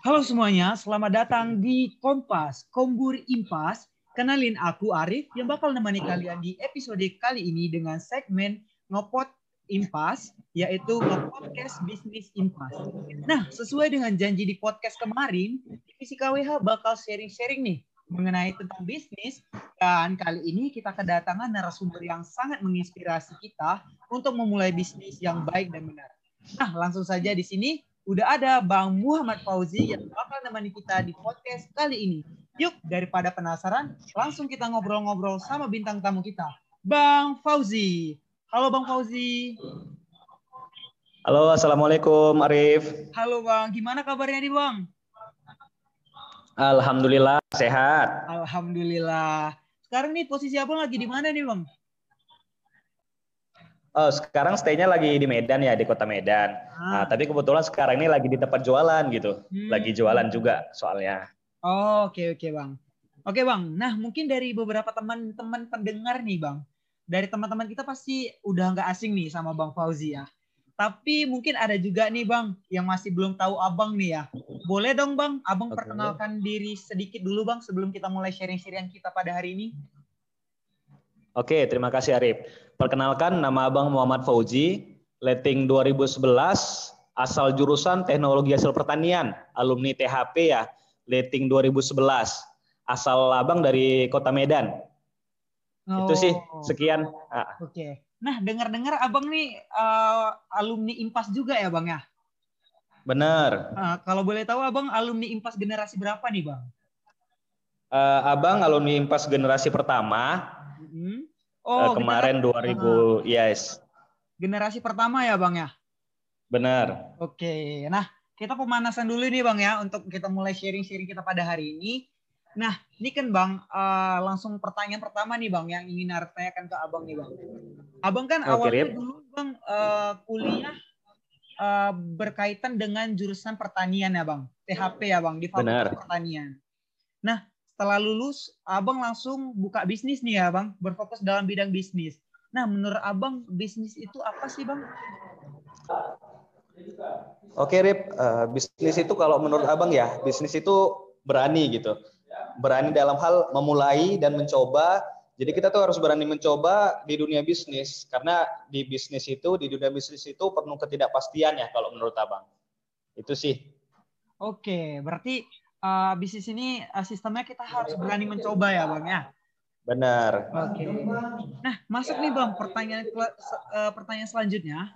Halo semuanya, selamat datang di Kompas, Kombur Impas. Kenalin aku Arif yang bakal nemani kalian di episode kali ini dengan segmen Ngopot Impas, yaitu Ngopodcast Bisnis Impas. Nah, sesuai dengan janji di podcast kemarin, divisi KWH bakal sharing-sharing nih mengenai tentang bisnis dan kali ini kita kedatangan narasumber yang sangat menginspirasi kita untuk memulai bisnis yang baik dan benar. Nah, langsung saja di sini udah ada Bang Muhammad Fauzi yang bakal nemani kita di podcast kali ini. Yuk, daripada penasaran, langsung kita ngobrol-ngobrol sama bintang tamu kita, Bang Fauzi. Halo Bang Fauzi. Halo, Assalamualaikum Arif. Halo Bang, gimana kabarnya nih Bang? Alhamdulillah, sehat. Alhamdulillah. Sekarang nih posisi Abang lagi di mana nih Bang? Oh, sekarang stay-nya lagi di Medan ya, di kota Medan. Ah. Nah, tapi kebetulan sekarang ini lagi di tempat jualan gitu. Hmm. Lagi jualan juga soalnya. Oh, oke okay, oke, okay, Bang. Oke, okay, Bang. Nah, mungkin dari beberapa teman-teman pendengar nih, Bang. Dari teman-teman kita pasti udah nggak asing nih sama Bang Fauzi ya. Tapi mungkin ada juga nih, Bang, yang masih belum tahu Abang nih ya. Boleh dong, Bang, Abang okay. perkenalkan diri sedikit dulu, Bang, sebelum kita mulai sharing-sharing kita pada hari ini. Oke, terima kasih Arif. Perkenalkan nama Abang Muhammad Fauzi, letting 2011, asal jurusan Teknologi Hasil Pertanian, alumni THP ya, letting 2011. Asal Abang dari Kota Medan. Oh. Itu sih, oh. sekian. Ah. Oke. Nah, dengar-dengar Abang nih uh, alumni IMPAS juga ya, Bang ya? Benar. Uh, kalau boleh tahu Abang alumni IMPAS generasi berapa nih, Bang? Uh, abang alumni IMPAS generasi pertama, Hmm. Oh, uh, kemarin generasi, 2000, yes. Generasi pertama ya, Bang ya? Benar. Oke. Nah, kita pemanasan dulu nih, Bang ya, untuk kita mulai sharing-sharing kita pada hari ini. Nah, ini kan Bang, uh, langsung pertanyaan pertama nih Bang yang ingin Arif tanyakan ke Abang nih Bang. Abang kan oh, awalnya dulu Bang uh, kuliah uh, berkaitan dengan jurusan pertanian ya Bang, THP ya Bang di Fakultas Pertanian. Nah, setelah lulus abang langsung buka bisnis nih ya bang berfokus dalam bidang bisnis nah menurut abang bisnis itu apa sih bang Oke Rip, uh, bisnis itu kalau menurut abang ya bisnis itu berani gitu, berani dalam hal memulai dan mencoba. Jadi kita tuh harus berani mencoba di dunia bisnis karena di bisnis itu di dunia bisnis itu penuh ketidakpastian ya kalau menurut abang. Itu sih. Oke, berarti uh, bisnis ini uh, sistemnya kita harus berani mencoba ya bang ya. Benar. Oke. Okay. Nah masuk nih bang pertanyaan uh, pertanyaan selanjutnya.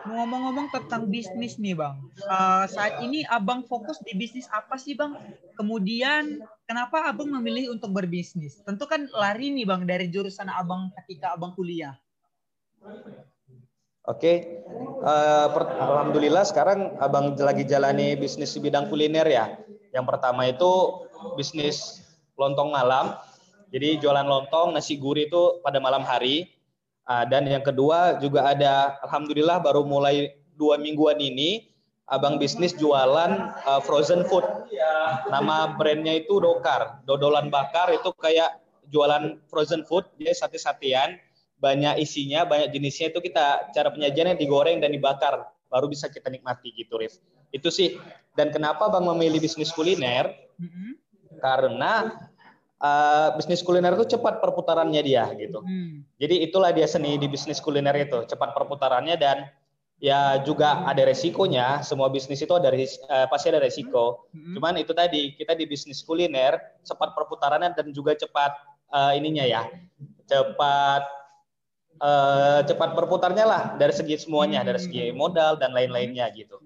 Ngomong-ngomong tentang bisnis nih bang, uh, saat ini abang fokus di bisnis apa sih bang? Kemudian kenapa abang memilih untuk berbisnis? Tentu kan lari nih bang dari jurusan abang ketika abang kuliah. Oke, uh, alhamdulillah sekarang abang lagi jalani bisnis di bidang kuliner ya. Yang pertama itu bisnis lontong malam. Jadi jualan lontong, nasi gurih itu pada malam hari. Ah, dan yang kedua juga ada, alhamdulillah baru mulai dua mingguan ini, abang bisnis jualan uh, frozen food. Nama brandnya itu Dokar, dodolan bakar itu kayak jualan frozen food, dia sate-satean, banyak isinya, banyak jenisnya itu kita cara penyajiannya digoreng dan dibakar, baru bisa kita nikmati gitu, Rif. Itu sih. Dan kenapa Bang memilih bisnis kuliner? Mm-hmm. Karena uh, bisnis kuliner itu cepat perputarannya dia gitu. Mm. Jadi itulah dia seni di bisnis kuliner itu, cepat perputarannya dan ya juga ada resikonya. Semua bisnis itu ada uh, pasti ada resiko. Mm-hmm. Cuman itu tadi kita di bisnis kuliner cepat perputarannya dan juga cepat uh, ininya ya, cepat uh, cepat berputarnya lah dari segi semuanya, dari segi modal dan lain-lainnya gitu.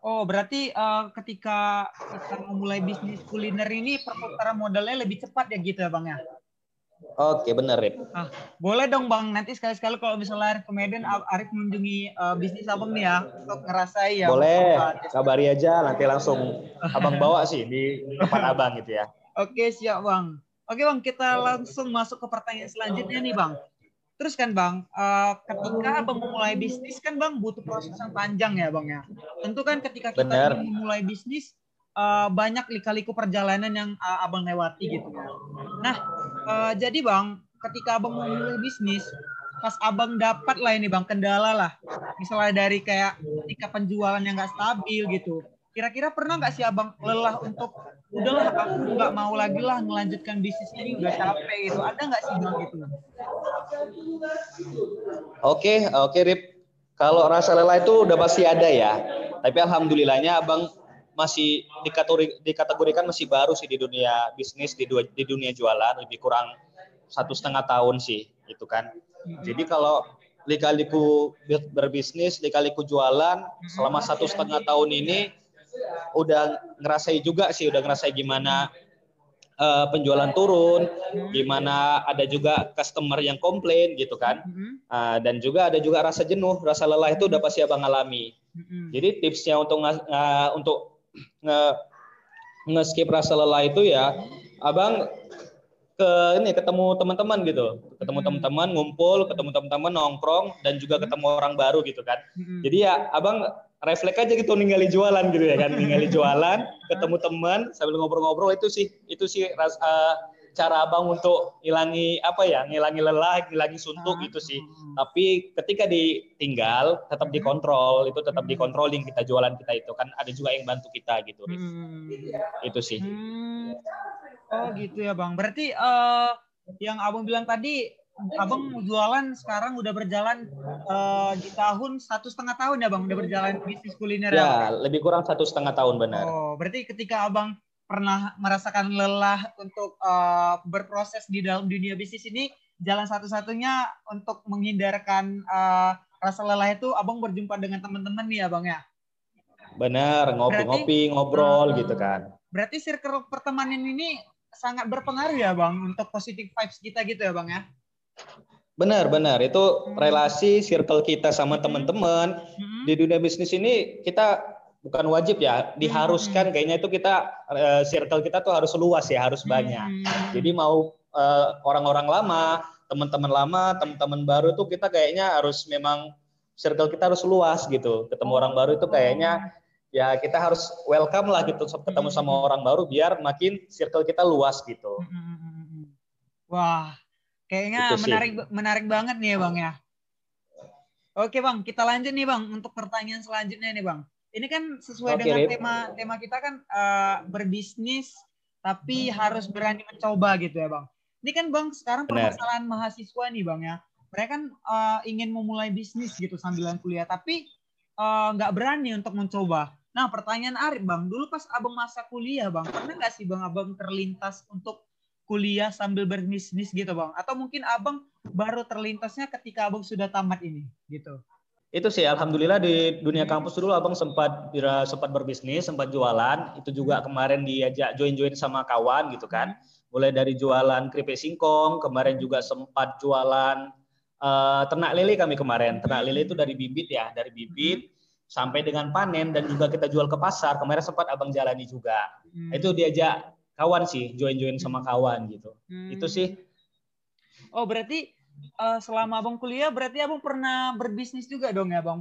Oh, berarti uh, ketika kita memulai bisnis kuliner ini perputaran modalnya lebih cepat ya gitu ya Bang ya? Oke, benar, Rip. Ah, boleh dong Bang, nanti sekali-sekali kalau misalnya Arif ke Medan, Arif mengunjungi uh, bisnis Abang nih ya, untuk ngerasai ya. Boleh, kabari aja, nanti langsung Abang bawa sih di tempat Abang gitu ya. Oke, siap Bang. Oke Bang, kita langsung masuk ke pertanyaan selanjutnya nih Bang. Terus kan Bang, uh, ketika Abang memulai bisnis kan Bang butuh proses yang panjang ya Bang ya. Tentu kan ketika kita Bener. memulai bisnis uh, banyak lika-liku perjalanan yang uh, Abang lewati gitu kan. Nah, uh, jadi Bang, ketika Abang memulai bisnis, pas Abang dapat lah ini Bang kendala lah. Misalnya dari kayak ketika penjualan yang nggak stabil gitu. kira-kira pernah nggak sih abang lelah untuk udahlah aku nggak mau lagi lah melanjutkan bisnis ini udah capek gitu ada nggak sih bang gitu oke oke Rip. Kalau rasa lelah itu udah pasti ada ya. Tapi alhamdulillahnya abang masih dikategori, dikategorikan masih baru sih di dunia bisnis di, di dunia jualan. Lebih kurang satu setengah tahun sih itu kan. Jadi kalau lika-liku berbisnis, lika-liku jualan selama satu setengah tahun ini udah ngerasai juga sih, udah ngerasai gimana uh, penjualan turun, gimana ada juga customer yang komplain gitu kan, uh, dan juga ada juga rasa jenuh, rasa lelah itu udah pasti abang alami. Jadi tipsnya untuk uh, untuk nge, nge skip rasa lelah itu ya, abang ke ini ketemu teman-teman gitu ketemu hmm. teman-teman ngumpul ketemu teman-teman nongkrong dan juga hmm. ketemu orang baru gitu kan hmm. jadi ya abang refleks aja gitu ninggali jualan gitu ya kan ninggali jualan ketemu teman sambil ngobrol-ngobrol itu sih itu sih ras, uh, cara abang untuk ngilangi apa ya ngilangi lelah ngilangi suntuk gitu sih. Tapi ketika ditinggal tetap dikontrol itu tetap dikontrolin kita jualan kita itu. Kan ada juga yang bantu kita gitu. Hmm. itu sih. Hmm. Oh gitu ya bang. Berarti uh, yang abang bilang tadi, abang jualan sekarang udah berjalan uh, di tahun satu setengah tahun ya bang, udah berjalan bisnis kuliner ya? Ya, lebih kurang satu setengah tahun benar. Oh, berarti ketika abang pernah merasakan lelah untuk uh, berproses di dalam dunia bisnis ini, jalan satu-satunya untuk menghindarkan uh, rasa lelah itu, abang berjumpa dengan teman-teman nih ya bang ya? Benar, ngopi-ngopi, ngobrol uh, gitu kan. Berarti circle pertemanan ini sangat berpengaruh ya bang untuk positive vibes kita gitu ya bang ya. Benar benar itu hmm. relasi circle kita sama hmm. teman-teman hmm. di dunia bisnis ini kita bukan wajib ya diharuskan hmm. kayaknya itu kita uh, circle kita tuh harus luas ya harus banyak. Hmm. Jadi mau uh, orang-orang lama teman-teman lama teman-teman baru tuh kita kayaknya harus memang circle kita harus luas gitu ketemu orang baru itu kayaknya ya kita harus welcome lah gitu ketemu sama orang baru biar makin circle kita luas gitu. Wah, kayaknya menarik menarik banget nih ya bang ya. Oke bang, kita lanjut nih bang untuk pertanyaan selanjutnya nih bang. Ini kan sesuai Oke, dengan Rip. tema tema kita kan uh, berbisnis tapi harus berani mencoba gitu ya bang. Ini kan bang sekarang permasalahan mahasiswa nih bang ya. Mereka kan uh, ingin memulai bisnis gitu sambilan kuliah tapi nggak uh, berani untuk mencoba. Nah, pertanyaan Arif, Bang, dulu pas Abang masa kuliah, Bang, pernah nggak sih Bang Abang terlintas untuk kuliah sambil berbisnis gitu, Bang? Atau mungkin Abang baru terlintasnya ketika Abang sudah tamat ini, gitu? Itu sih, alhamdulillah di dunia kampus dulu Abang sempat sempat berbisnis, sempat jualan. Itu juga kemarin diajak join-join sama kawan gitu kan. Mulai dari jualan keripik singkong, kemarin juga sempat jualan uh, ternak lele kami kemarin. Ternak lele itu dari bibit ya, dari bibit sampai dengan panen dan juga kita jual ke pasar. Kemarin sempat abang jalani juga. Hmm. Itu diajak kawan sih, join-join sama kawan gitu. Hmm. Itu sih. Oh berarti uh, selama abang kuliah berarti abang pernah berbisnis juga dong ya bang?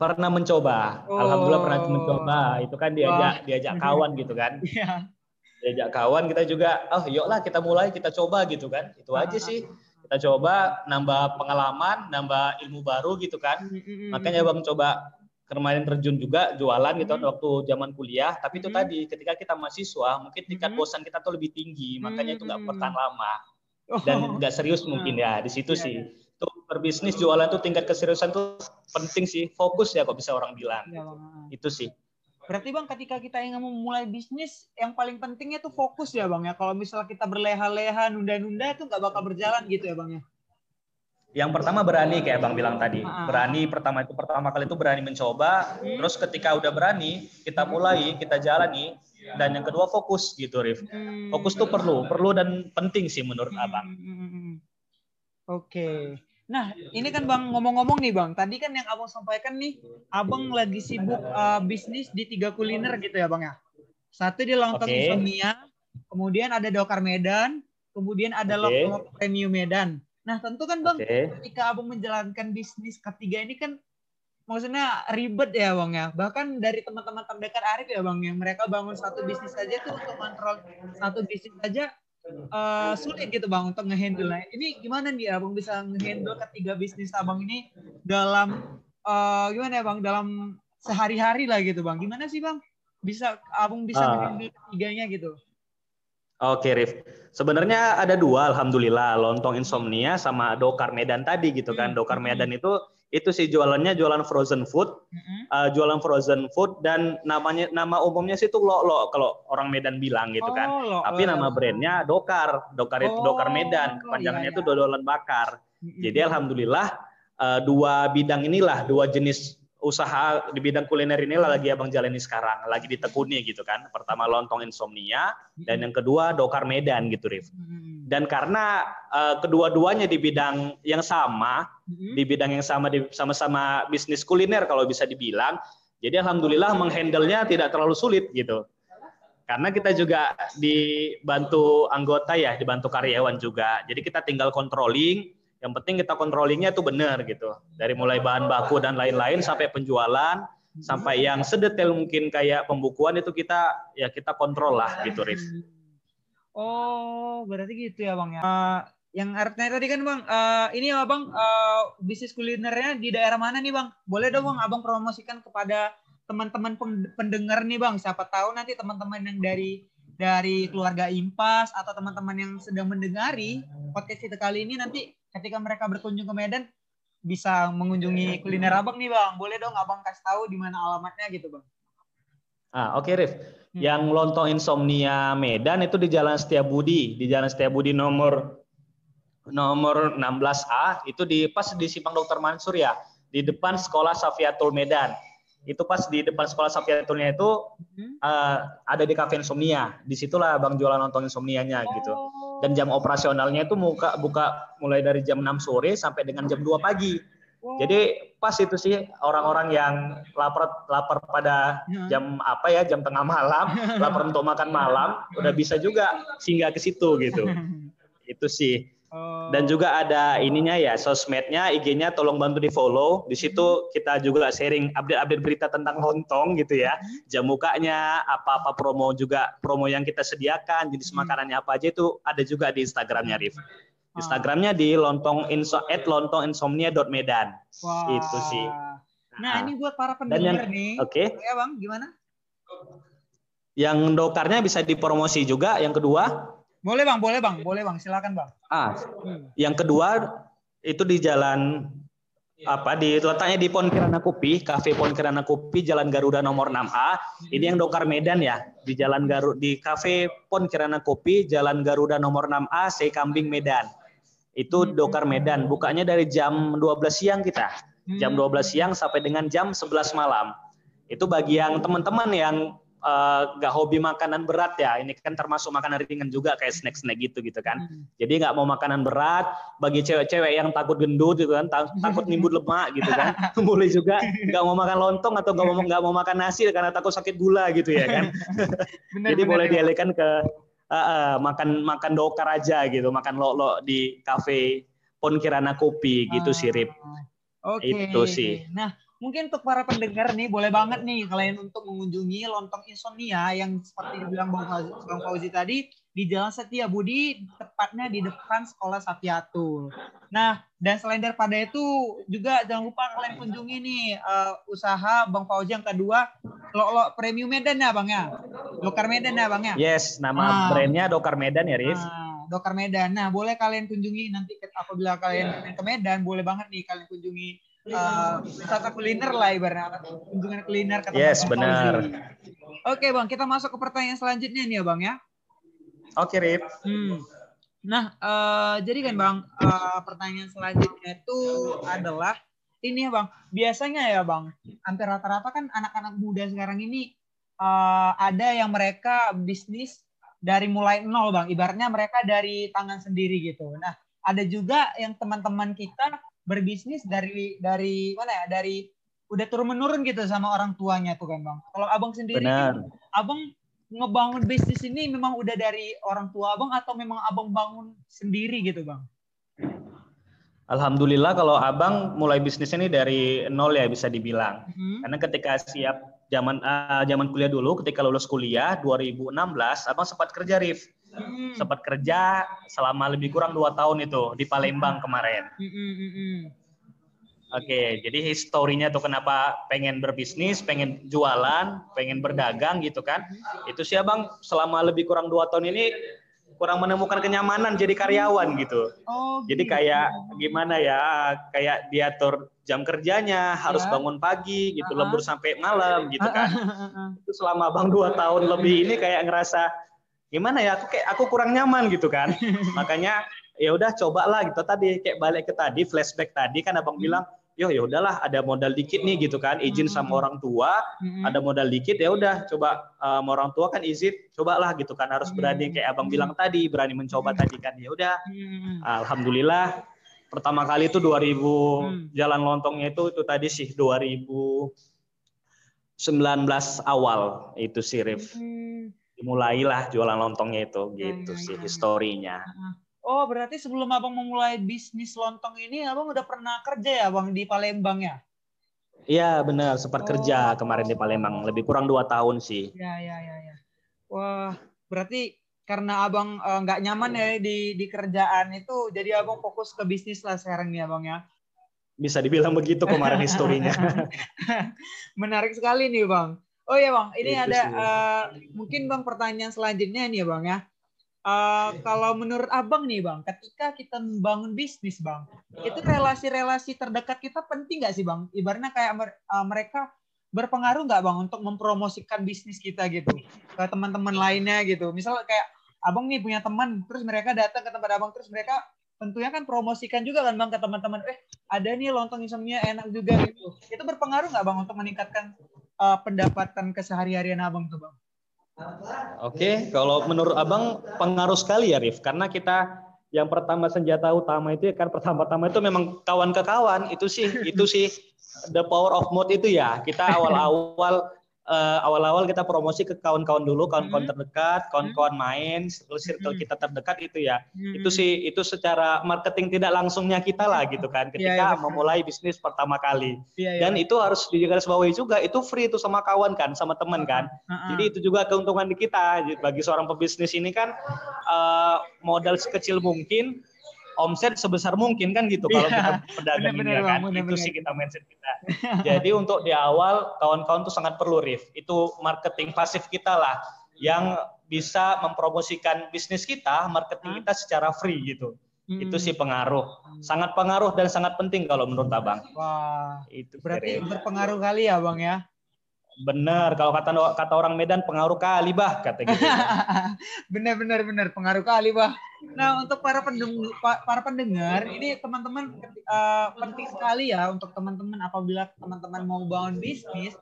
Pernah mencoba. Oh. Alhamdulillah pernah mencoba. Itu kan diajak Wah. diajak kawan gitu kan. Iya. Diajak kawan kita juga, oh yuklah kita mulai kita coba gitu kan. Itu aja sih kita coba nambah pengalaman, nambah ilmu baru gitu kan. Mm-hmm. Makanya Bang coba kemarin terjun juga jualan gitu mm-hmm. waktu zaman kuliah. Tapi itu mm-hmm. tadi ketika kita mahasiswa mungkin tingkat mm-hmm. bosan kita tuh lebih tinggi, makanya itu nggak bertahan lama dan oh. nggak serius mungkin ya di situ yeah. sih. Tuh berbisnis jualan tuh tingkat keseriusan tuh penting sih, fokus ya kok bisa orang bilang. Yeah. Itu sih. Berarti bang ketika kita ingin memulai bisnis yang paling pentingnya tuh fokus ya bang ya. Kalau misalnya kita berleha-leha nunda-nunda itu nggak bakal berjalan gitu ya bang ya. Yang pertama berani kayak bang bilang tadi. Berani pertama itu pertama kali itu berani mencoba. Hmm. Terus ketika udah berani kita mulai kita jalani. Dan yang kedua fokus gitu Rif. Hmm. Fokus tuh perlu, perlu dan penting sih menurut hmm. abang. Oke. Nah, ini kan Bang ngomong-ngomong nih Bang. Tadi kan yang Abang sampaikan nih, Abang lagi sibuk uh, bisnis di tiga kuliner gitu ya Bang ya. Satu di Lontong okay. Insomnia, kemudian ada Dokar Medan, kemudian ada okay. Lontong Premium Medan. Nah, tentu kan Bang, okay. ketika Abang menjalankan bisnis ketiga ini kan maksudnya ribet ya Bang ya. Bahkan dari teman-teman terdekat Arif ya Bang yang mereka bangun satu bisnis saja tuh untuk kontrol satu bisnis saja uh, sulit gitu bang untuk ngehandle. Nah, ini gimana nih abang bisa ngehandle ketiga bisnis abang ini dalam uh, gimana ya bang? Dalam sehari-hari lah gitu bang. Gimana sih bang? Bisa abang bisa uh. tiganya gitu? Oke, Rif. Sebenarnya ada dua, alhamdulillah, lontong insomnia sama dokar Medan tadi gitu kan. Hmm, dokar hmm, Medan itu itu sih jualannya jualan frozen food, uh, jualan frozen food dan namanya nama umumnya sih itu lo lo kalau orang Medan bilang gitu kan. Oh, lo, Tapi nama brandnya Dokar, Dokar itu oh, Dokar Medan, kepanjangannya itu iya, iya. dodolan bakar. Jadi alhamdulillah uh, dua bidang inilah, dua jenis usaha di bidang kuliner ini lagi abang jalani sekarang, lagi ditekuni gitu kan. Pertama lontong insomnia dan yang kedua dokar Medan gitu, Rif. Dan karena uh, kedua-duanya di bidang yang sama, di bidang yang sama di sama-sama bisnis kuliner kalau bisa dibilang, jadi alhamdulillah menghandlenya tidak terlalu sulit gitu. Karena kita juga dibantu anggota ya, dibantu karyawan juga. Jadi kita tinggal controlling yang penting kita controllingnya itu benar gitu. Dari mulai bahan baku dan lain-lain sampai penjualan, sampai yang sedetail mungkin kayak pembukuan itu kita ya kita kontrol lah gitu, Rif. Oh, berarti gitu ya bang ya. Uh, yang artinya tadi kan bang, uh, ini ya bang, uh, bisnis kulinernya di daerah mana nih bang? Boleh dong bang, abang promosikan kepada teman-teman pendengar nih bang. Siapa tahu nanti teman-teman yang dari dari keluarga Impas atau teman-teman yang sedang mendengari podcast kita kali ini nanti ketika mereka berkunjung ke Medan bisa mengunjungi kuliner abang nih bang. Boleh dong abang kasih tahu di mana alamatnya gitu bang. Ah oke okay, Rif. Hmm. Yang lontong insomnia Medan itu di Jalan Setiabudi, di Jalan Setiabudi nomor nomor 16A itu di pas di Simpang Dokter Mansur ya, di depan Sekolah Safiatul Medan. Itu pas di depan Sekolah Safiatulnya itu hmm. uh, ada di kafe insomnia. Di situlah Bang jualan lontong insomnianya gitu. oh. gitu dan jam operasionalnya itu buka buka mulai dari jam 6 sore sampai dengan jam 2 pagi. Jadi pas itu sih orang-orang yang lapar lapar pada ya. jam apa ya jam tengah malam, lapar untuk makan malam, udah bisa juga singgah ke situ gitu. Itu sih. Oh. Dan juga ada ininya ya sosmednya, IG-nya tolong bantu di follow. Di situ hmm. kita juga sharing update-update berita tentang lontong gitu ya. Hmm. Jam mukanya, apa-apa promo juga promo yang kita sediakan, jenis hmm. makanannya apa aja itu ada juga di Instagramnya Rif. Oh. Instagramnya di lontong inso at lontong insomnia medan. Wow. Itu sih. Nah, nah, ini buat para pendengar yang, nih. Oke. Okay. Ya bang, gimana? Yang dokarnya bisa dipromosi juga. Yang kedua, boleh bang, boleh bang, boleh bang, silakan bang. Ah, hmm. yang kedua itu di jalan apa di letaknya di Pon Kirana Kopi, Cafe Pon Kirana Kopi, Jalan Garuda nomor 6A. Ini yang Dokar Medan ya, di Jalan Garu di Cafe Pon Kirana Kopi, Jalan Garuda nomor 6A, Kambing Medan. Itu hmm. Dokar Medan. Bukanya dari jam 12 siang kita. Jam 12 hmm. siang sampai dengan jam 11 malam. Itu bagi yang teman-teman yang nggak uh, hobi makanan berat ya. Ini kan termasuk makanan ringan juga kayak snack-snack gitu gitu kan. Hmm. jadi nggak mau makanan berat bagi cewek-cewek yang takut gendut gitu kan takut nimbun lemak gitu kan. Boleh juga nggak mau makan lontong atau nggak mau nggak mau makan nasi karena takut sakit gula gitu ya kan. Bener, jadi bener, boleh dialihkan ke uh, uh, makan makan dokar aja gitu. Makan lo lo di kafe Pon Kirana Kopi gitu sirip okay. itu sih. Nah mungkin untuk para pendengar nih boleh banget nih kalian untuk mengunjungi lontong insomnia yang seperti dibilang Bang Fauzi, Bang Fauzi tadi di Jalan Setia Budi tepatnya di depan Sekolah Sapiatul. Nah, dan selain daripada itu juga jangan lupa kalian kunjungi nih uh, usaha Bang Fauzi yang kedua lo, lo Premium Medan ya Bang ya. Dokar Medan ya Bang ya. Yes, nama nah, brandnya Dokar Medan ya Rif. Nah, Dokar Medan. Nah, boleh kalian kunjungi nanti apabila kalian ke Medan boleh banget nih kalian kunjungi uh, wisata kuliner lah ibaratnya kunjungan kuliner ke Yes, benar. Oke, Bang, kita masuk ke pertanyaan selanjutnya nih ya, Bang ya. Oke, Rip. Hmm. Nah, uh, jadi kan Bang, uh, pertanyaan selanjutnya itu adalah ini ya, Bang. Biasanya ya, Bang, hampir rata-rata kan anak-anak muda sekarang ini uh, ada yang mereka bisnis dari mulai nol, Bang. Ibaratnya mereka dari tangan sendiri gitu. Nah, ada juga yang teman-teman kita berbisnis dari dari mana ya dari udah turun menurun gitu sama orang tuanya tuh kan bang kalau abang sendiri Benar. abang ngebangun bisnis ini memang udah dari orang tua abang atau memang abang bangun sendiri gitu bang Alhamdulillah kalau abang mulai bisnis ini dari nol ya bisa dibilang. Hmm. Karena ketika siap zaman uh, zaman kuliah dulu, ketika lulus kuliah 2016, abang sempat kerja Rif hmm. sempat kerja selama lebih kurang dua tahun itu di Palembang kemarin. Hmm, hmm, hmm, Oke, jadi historinya tuh kenapa pengen berbisnis, pengen jualan, pengen berdagang gitu kan? Itu sih abang selama lebih kurang dua tahun ini kurang menemukan kenyamanan jadi karyawan gitu. Oh, jadi gitu. kayak gimana ya? Kayak diatur jam kerjanya harus ya. bangun pagi gitu, uh -huh. lembur sampai malam gitu kan. Uh -huh. Itu selama abang dua tahun lebih ini kayak ngerasa gimana ya? Aku kayak aku kurang nyaman gitu kan. Makanya ya udah cobalah gitu tadi. Kayak balik ke tadi flashback tadi kan abang hmm. bilang yo ya udahlah ada modal dikit nih gitu kan. Izin sama hmm. orang tua hmm. ada modal dikit ya udah coba um, orang tua kan izin cobalah gitu kan. Harus berani kayak abang bilang tadi berani mencoba tadi kan. Ya udah. Alhamdulillah pertama kali itu 2000 jalan lontongnya itu itu tadi sih 2019 awal itu sih Rif dimulailah jualan lontongnya itu ya, gitu ya, sih ya, historinya Oh, berarti sebelum Abang memulai bisnis lontong ini, Abang udah pernah kerja ya, Bang, di Palembang ya? Iya, benar. Sempat oh. kerja kemarin di Palembang. Lebih kurang dua tahun sih. Iya, iya, iya. Ya. Wah, berarti karena Abang uh, nggak nyaman ya di, di kerjaan itu, jadi Abang fokus ke bisnis lah sekarang nih, Abang ya? Bisa dibilang begitu kemarin historinya. Menarik sekali nih, Bang. Oh ya, Bang. Ini itu ada uh, mungkin Bang pertanyaan selanjutnya nih ya, Bang ya Uh, kalau menurut abang nih bang, ketika kita membangun bisnis bang, itu relasi-relasi terdekat kita penting nggak sih bang? Ibaratnya kayak uh, mereka berpengaruh nggak bang untuk mempromosikan bisnis kita gitu ke teman-teman lainnya gitu. Misal kayak abang nih punya teman, terus mereka datang ke tempat abang, terus mereka tentunya kan promosikan juga kan bang ke teman-teman. Eh ada nih lontong insomnia enak juga gitu. Itu berpengaruh nggak bang untuk meningkatkan uh, pendapatan kesehari-harian abang tuh bang? Oke, kalau menurut Abang pengaruh sekali ya Rif, karena kita yang pertama senjata utama itu ya kan pertama-tama itu memang kawan ke kawan itu sih itu sih the power of mode itu ya kita awal-awal uh, awal-awal kita promosi ke kawan-kawan dulu, kawan-kawan hmm. terdekat, kawan-kawan hmm. main, circle circle hmm. kita terdekat itu ya. Itu sih itu secara marketing tidak langsungnya kita lah gitu kan iya, ketika ya, ya, memulai bisnis pertama kali. Ya. Dan itu harus digarisbawahi juga itu free itu sama kawan kan, sama teman kan. Uh -huh. Jadi itu juga keuntungan di kita bagi seorang pebisnis ini kan uh, modal sekecil mungkin omset sebesar mungkin kan gitu kalau yeah. kita pedagang bener, ya kan bener, itu bener. sih kita mindset kita jadi untuk di awal kawan-kawan tuh sangat perlu Rif itu marketing pasif kita lah yang bisa mempromosikan bisnis kita marketing kita secara free gitu Hmm. Itu sih pengaruh. Sangat pengaruh dan sangat penting kalau menurut Abang. Wah. Itu berarti berpengaruh kali ya, Bang ya? Benar, kalau kata kata orang Medan pengaruh kali bah kata gitu. benar benar benar pengaruh kali bah. Nah untuk para pendengar para pendengar ini teman-teman uh, penting sekali ya untuk teman-teman apabila teman-teman mau bangun bisnis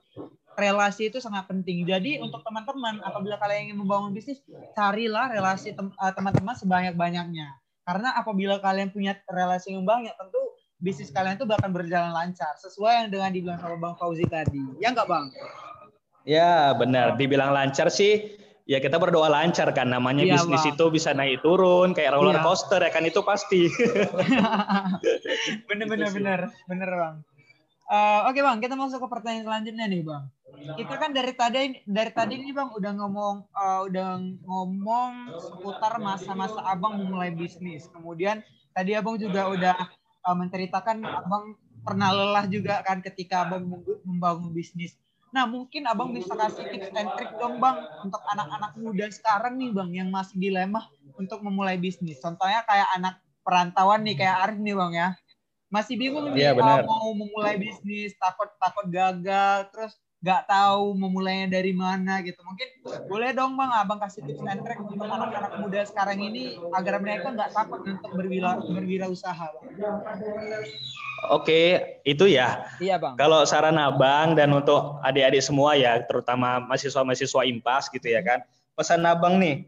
relasi itu sangat penting. Jadi untuk teman-teman apabila kalian ingin membangun bisnis carilah relasi eh, teman-teman sebanyak-banyaknya. Karena apabila kalian punya relasi yang banyak tentu bisnis kalian itu bakal berjalan lancar sesuai yang dengan dibilang sama Bang Fauzi tadi. Ya enggak Bang? Ya benar, dibilang lancar sih ya kita berdoa lancar kan namanya ya, bisnis bang. itu bisa naik turun kayak roller ya. coaster ya kan itu pasti. bener bener bener bener bang. Uh, Oke okay, bang, kita masuk ke pertanyaan selanjutnya nih bang. Kita kan dari tadi dari tadi nih bang udah ngomong uh, udah ngomong seputar masa-masa abang memulai bisnis. Kemudian tadi abang juga udah uh, menceritakan abang pernah lelah juga kan ketika abang membangun bisnis. Nah, mungkin Abang bisa kasih tips and trick dong, Bang, untuk anak-anak muda sekarang nih, Bang, yang masih dilema untuk memulai bisnis. Contohnya kayak anak perantauan nih, kayak Arif nih, Bang, ya. Masih bingung nih, ya, mau memulai bisnis, takut-takut gagal, terus nggak tahu memulainya dari mana gitu. Mungkin boleh dong bang, abang kasih tips and trick untuk anak-anak muda sekarang ini agar mereka nggak takut untuk berwira berwirausaha bang. Oke, itu ya. Iya bang. Kalau saran abang dan untuk adik-adik semua ya, terutama mahasiswa-mahasiswa impas gitu ya kan. Pesan abang nih,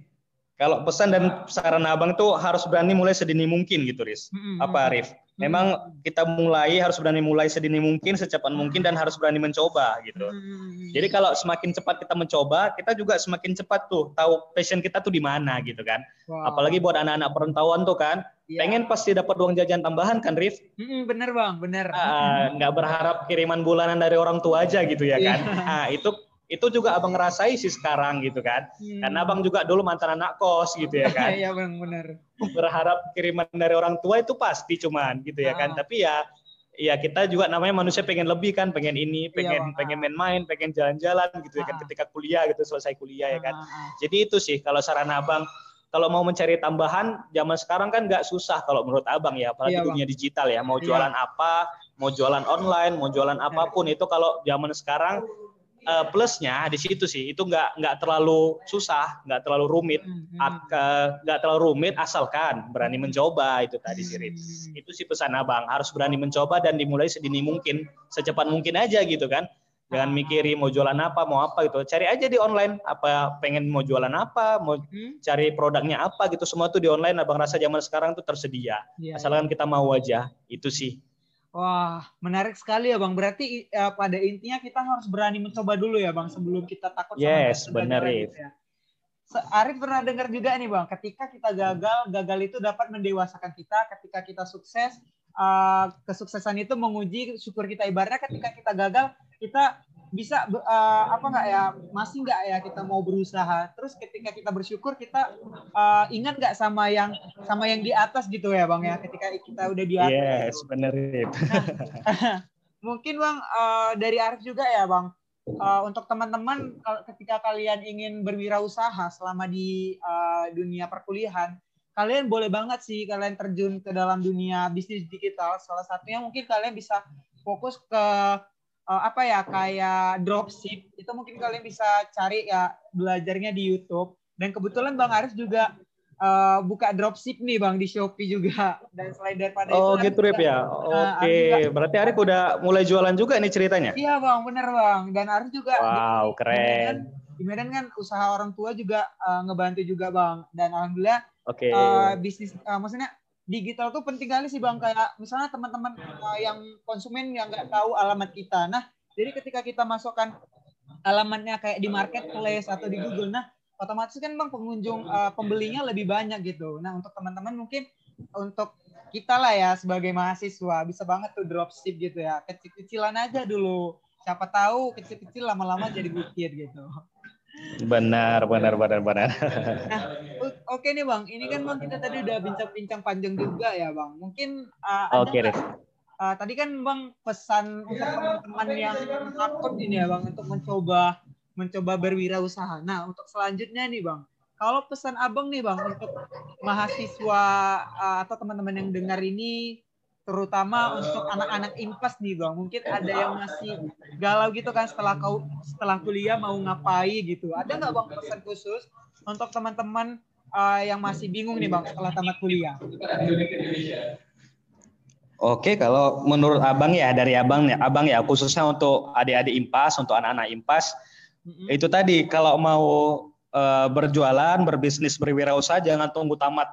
kalau pesan dan saran abang tuh harus berani mulai sedini mungkin gitu, Riz. Apa Arif? Memang kita mulai harus berani mulai sedini mungkin, secepat mungkin dan harus berani mencoba gitu. Hmm. Jadi kalau semakin cepat kita mencoba, kita juga semakin cepat tuh tahu passion kita tuh di mana gitu kan. Wow. Apalagi buat anak-anak perantauan tuh kan, ya. pengen pasti dapat uang jajan tambahan kan, Rif? Hmm, bener bang, bener. Ah, nggak uh, berharap kiriman bulanan dari orang tua aja gitu ya kan. Nah itu itu juga abang ngerasai sih sekarang gitu kan hmm. karena abang juga dulu mantan anak kos gitu ya kan iya bang benar berharap kiriman dari orang tua itu pasti cuman gitu ya kan ah. tapi ya ya kita juga namanya manusia pengen lebih kan, pengen ini, iya, pengen iya, pengen main-main, pengen jalan-jalan gitu ya kan ah. ketika kuliah gitu selesai kuliah ya kan. Ah, ah, Jadi itu sih kalau saran Abang kalau mau mencari tambahan zaman sekarang kan nggak susah kalau menurut Abang ya, apalagi iya, dunia digital ya, mau iya. jualan iya. apa, mau jualan online, mau jualan apa pun itu kalau zaman sekarang uh, plusnya di situ sih itu nggak nggak terlalu susah nggak terlalu rumit. Hmm, hmm. nggak terlalu rumit asalkan berani mencoba itu tadi sih hmm. itu sih pesan abang harus berani mencoba dan dimulai sedini mungkin secepat mungkin aja gitu kan. Jangan mikirin mau jualan apa mau apa gitu. Cari aja di online apa pengen mau jualan apa mau cari produknya apa gitu. Semua tuh di online abang rasa zaman sekarang tuh tersedia. Yeah, asalkan yeah. kita mau aja itu sih Wah, menarik sekali ya Bang. Berarti ya, pada intinya kita harus berani mencoba dulu ya Bang sebelum kita takut yes, sama benar gitu ya. Arif pernah dengar juga nih Bang, ketika kita gagal, gagal itu dapat mendewasakan kita. Ketika kita sukses, uh, kesuksesan itu menguji syukur kita. Ibaratnya ketika kita gagal, kita bisa uh, apa nggak ya masih nggak ya kita mau berusaha? Terus ketika kita bersyukur kita uh, ingat nggak sama yang sama yang di atas gitu ya bang ya? Ketika kita udah di atas yes benar itu. Nah, mungkin bang uh, dari Arif juga ya bang. Uh, untuk teman-teman ketika kalian ingin berwirausaha selama di uh, dunia perkuliahan kalian boleh banget sih kalian terjun ke dalam dunia bisnis digital. Salah satunya mungkin kalian bisa fokus ke uh, apa ya kayak dropship. Itu mungkin kalian bisa cari ya belajarnya di YouTube. Dan kebetulan Bang Aris juga uh, buka dropship nih Bang di Shopee juga. Dan selain daripada oh, itu gitu Rip ya? oke. Okay. uh, berarti Arif udah mulai jualan juga nih ceritanya? Iya Bang bener Bang. Dan Aris juga wow di, keren. Di Medan kan usaha orang tua juga uh, ngebantu juga Bang. Dan alhamdulillah okay. uh, bisnis uh, maksudnya digital tuh penting kali sih bang. Kayak misalnya teman-teman uh, yang konsumen yang nggak tahu alamat kita. Nah jadi ketika kita masukkan alamatnya kayak di marketplace atau di Google nah otomatis kan bang pengunjung uh, pembelinya lebih banyak gitu. Nah untuk teman-teman mungkin untuk kita lah ya sebagai mahasiswa bisa banget tuh dropship gitu ya. Kecil-kecilan aja dulu. Siapa tahu kecil-kecil lama-lama jadi bukit gitu Benar, benar, benar, benar. Nah, oke okay nih bang, ini kan bang kita tadi udah bincang-bincang panjang juga ya bang. Mungkin uh, oke okay, uh, tadi kan bang pesan untuk teman-teman yang takut ini ya bang untuk mencoba mencoba berwirausaha. Nah untuk selanjutnya nih bang, kalau pesan abang nih bang untuk mahasiswa uh, atau teman-teman yang dengar ini terutama untuk anak-anak impas nih bang. Mungkin ada yang masih galau gitu kan setelah kau setelah kuliah mau ngapain gitu. Ada nggak bang pesan khusus untuk teman-teman uh, yang masih bingung nih bang setelah tamat kuliah? Oke, kalau menurut abang ya dari abang ya, abang ya khususnya untuk adik-adik impas, untuk anak-anak impas, mm-hmm. itu tadi kalau mau uh, berjualan, berbisnis, berwirausaha jangan tunggu tamat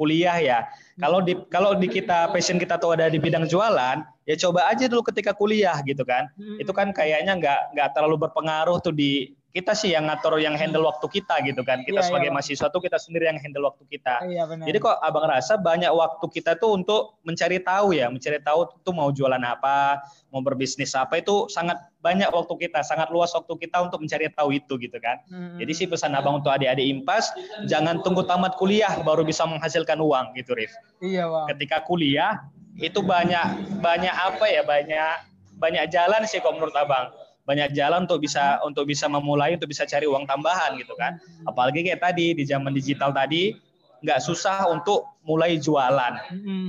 kuliah ya. Kalau di kalau di kita passion kita tuh ada di bidang jualan, ya coba aja dulu ketika kuliah gitu kan. Hmm. Itu kan kayaknya nggak nggak terlalu berpengaruh tuh di kita sih yang ngatur yang handle waktu kita gitu kan. Kita iya, sebagai iya. mahasiswa tuh kita sendiri yang handle waktu kita. Iya, benar. Jadi kok abang rasa banyak waktu kita tuh untuk mencari tahu ya, mencari tahu tuh mau jualan apa, mau berbisnis apa itu sangat banyak waktu kita, sangat luas waktu kita untuk mencari tahu itu gitu kan. Hmm. Jadi sih pesan abang untuk adik-adik impas, jangan tunggu tamat kuliah baru bisa menghasilkan uang gitu, Rif. Iya, bang. Ketika kuliah itu banyak banyak apa ya, banyak banyak jalan sih kok menurut abang banyak jalan untuk bisa untuk bisa memulai untuk bisa cari uang tambahan gitu kan. Apalagi kayak tadi di zaman digital tadi nggak susah untuk mulai jualan.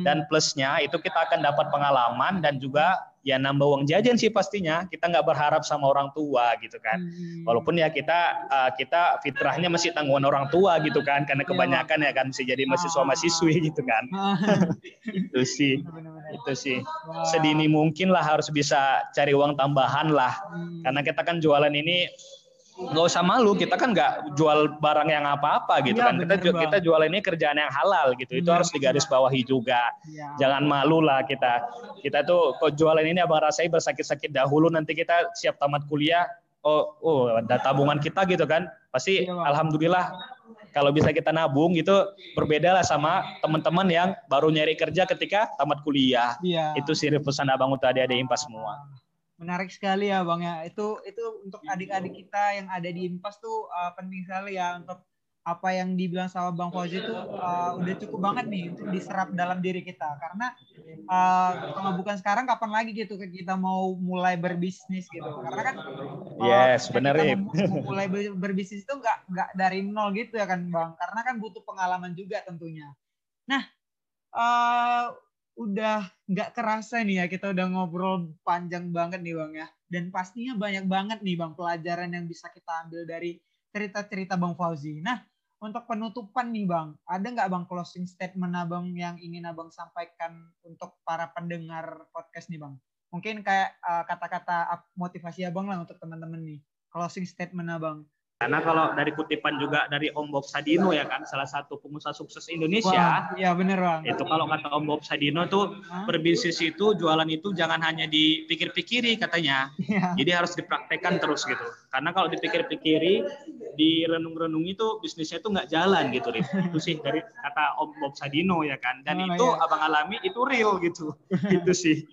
Dan plusnya itu kita akan dapat pengalaman dan juga ya nambah uang jajan sih pastinya. Kita nggak berharap sama orang tua gitu kan. Hmm. walaupun ya kita uh, kita fitrahnya masih tanggungan orang tua gitu kan. Karena iya, kebanyakan ya, kan bisa jadi mahasiswa mahasiswi ah. gitu kan. Itu sih itu sih. Sedini mungkin lah harus bisa cari uang tambahan lah. Hmm. karena kita kan jualan ini nggak usah malu. Kita kan nggak jual barang yang apa-apa gitu ya, kan. Kita bang. kita jual ini kerjaan yang halal gitu. Itu ya, harus digaris bawahi juga. Ya. jangan malu lah kita. Kita tuh kok jualan ini abang rasai bersakit-sakit dahulu nanti kita siap tamat kuliah. Oh oh ada tabungan kita gitu kan. Pasti ya, alhamdulillah kalau bisa kita nabung gitu berbeda lah sama teman-teman yang baru nyari kerja ketika tamat kuliah ya. itu sih pesan abang untuk adik-adik impas semua Menarik sekali ya Bang ya. Itu itu untuk adik-adik kita yang ada di Impas tuh uh, penting sekali ya untuk apa yang dibilang sama Bang Fauzi itu uh, udah cukup banget nih untuk diserap dalam diri kita. Karena uh, kalau bukan sekarang kapan lagi gitu kita mau mulai berbisnis gitu. Karena kan yes benar mau mulai berbisnis itu nggak nggak dari nol gitu ya kan Bang. Karena kan butuh pengalaman juga tentunya. Nah uh, udah nggak kerasa nih ya kita udah ngobrol panjang banget nih Bang ya. Dan pastinya banyak banget nih Bang pelajaran yang bisa kita ambil dari cerita-cerita Bang Fauzi. Nah, untuk penutupan nih Bang, ada nggak Bang closing statement Abang yang ingin Abang sampaikan untuk para pendengar podcast nih Bang? Mungkin kayak uh, kata-kata motivasi Abang lah untuk teman-teman nih. Closing statement Abang. Karena kalau dari kutipan juga dari Om Bob Sadino ya kan, salah satu pengusaha sukses Indonesia. Iya bener bang. Itu kalau kata Om Bob Sadino tuh berbisnis itu jualan itu jangan hanya dipikir-pikiri katanya. Ya. Jadi harus dipraktekkan terus gitu. Karena kalau dipikir-pikiri, direnung-renung itu bisnisnya itu nggak jalan gitu, Rip. Itu sih dari kata Om Bob Sadino ya kan. Dan oh, itu ya. abang alami itu real gitu. itu sih.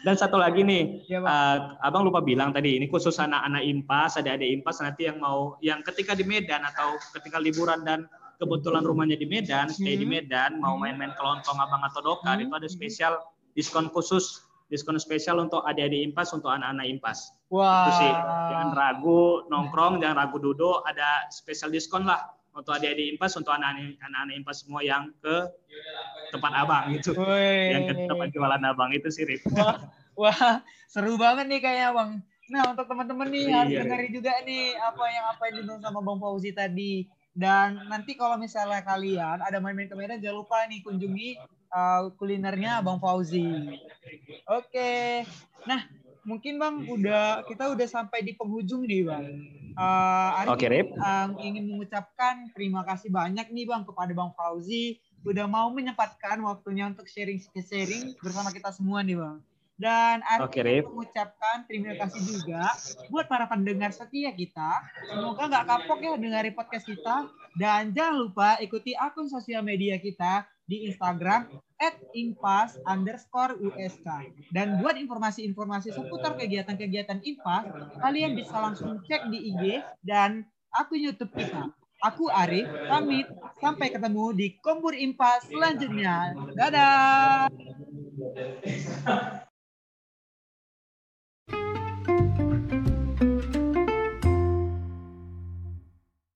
Dan satu lagi nih, ya, uh, abang lupa bilang tadi ini khusus anak-anak impas, ada ada impas nanti yang mau yang ketika di Medan atau ketika liburan dan kebetulan rumahnya di Medan, stay di hmm. Medan, mau main-main ke Lontong Abang atau Dokar, hmm. itu ada spesial diskon khusus, diskon spesial untuk adik-adik impas, untuk anak-anak impas. Wah. Itu sih, jangan ragu nongkrong, jangan ragu duduk, ada spesial diskon lah untuk adik-adik impas, untuk anak-anak impas semua yang ke tempat abang itu, yang ke tempat jualan abang itu sih, Rip. Wah, wah, seru banget nih kayaknya bang. Nah, untuk teman-teman nih harus iya. dengerin juga nih apa yang apa yang dibilang sama Bang Fauzi tadi. Dan nanti kalau misalnya kalian ada main-main ke Medan, jangan lupa nih kunjungi uh, kulinernya Bang Fauzi. Oke. Okay. Nah, mungkin Bang udah kita udah sampai di penghujung nih Bang. Uh, Oke, okay, um, ingin mengucapkan terima kasih banyak nih Bang kepada Bang Fauzi udah mau menyempatkan waktunya untuk sharing-sharing bersama kita semua nih Bang. Dan Arif okay, mengucapkan terima kasih juga buat para pendengar setia kita. Semoga nggak kapok ya dengar podcast kita. Dan jangan lupa ikuti akun sosial media kita di Instagram at impas underscore USK. Dan buat informasi-informasi seputar kegiatan-kegiatan impas, kalian bisa langsung cek di IG dan akun YouTube kita. Aku Arif, pamit. Sampai ketemu di Kombur Impas selanjutnya. Dadah!